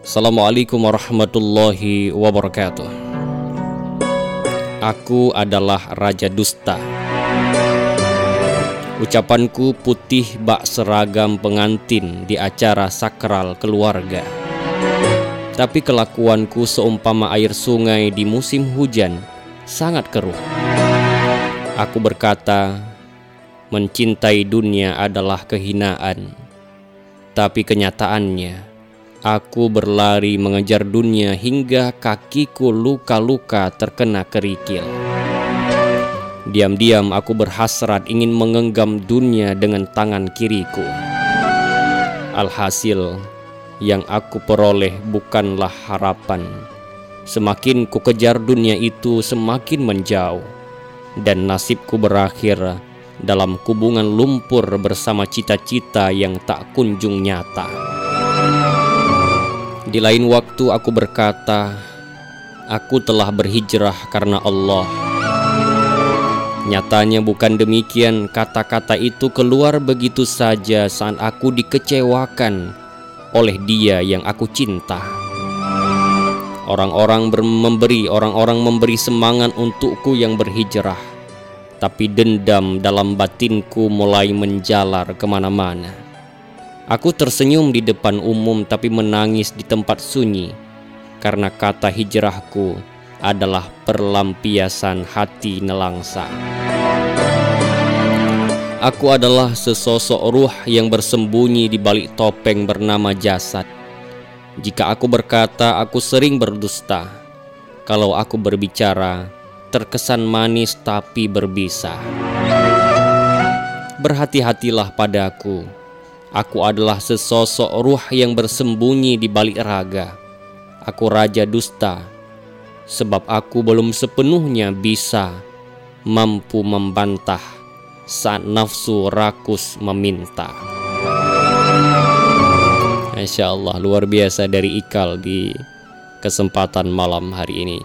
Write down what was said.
Assalamualaikum warahmatullahi wabarakatuh. Aku adalah Raja Dusta. Ucapanku putih bak seragam pengantin di acara sakral keluarga. Tapi kelakuanku seumpama air sungai di musim hujan sangat keruh. Aku berkata, mencintai dunia adalah kehinaan tapi kenyataannya, aku berlari mengejar dunia hingga kakiku luka-luka terkena kerikil. Diam-diam aku berhasrat ingin menggenggam dunia dengan tangan kiriku. Alhasil, yang aku peroleh bukanlah harapan. Semakin ku kejar dunia itu semakin menjauh. Dan nasibku berakhir dalam kubungan lumpur bersama cita-cita yang tak kunjung nyata. Di lain waktu aku berkata, aku telah berhijrah karena Allah. Nyatanya bukan demikian, kata-kata itu keluar begitu saja saat aku dikecewakan oleh dia yang aku cinta. Orang-orang memberi, orang-orang memberi semangat untukku yang berhijrah tapi dendam dalam batinku mulai menjalar ke mana-mana. Aku tersenyum di depan umum tapi menangis di tempat sunyi karena kata hijrahku adalah perlampiasan hati nelangsa. Aku adalah sesosok ruh yang bersembunyi di balik topeng bernama jasad. Jika aku berkata, aku sering berdusta. Kalau aku berbicara, terkesan manis tapi berbisa. Berhati-hatilah padaku. Aku adalah sesosok ruh yang bersembunyi di balik raga. Aku raja dusta, sebab aku belum sepenuhnya bisa mampu membantah saat nafsu rakus meminta. Masya Allah, luar biasa dari Ikal di kesempatan malam hari ini.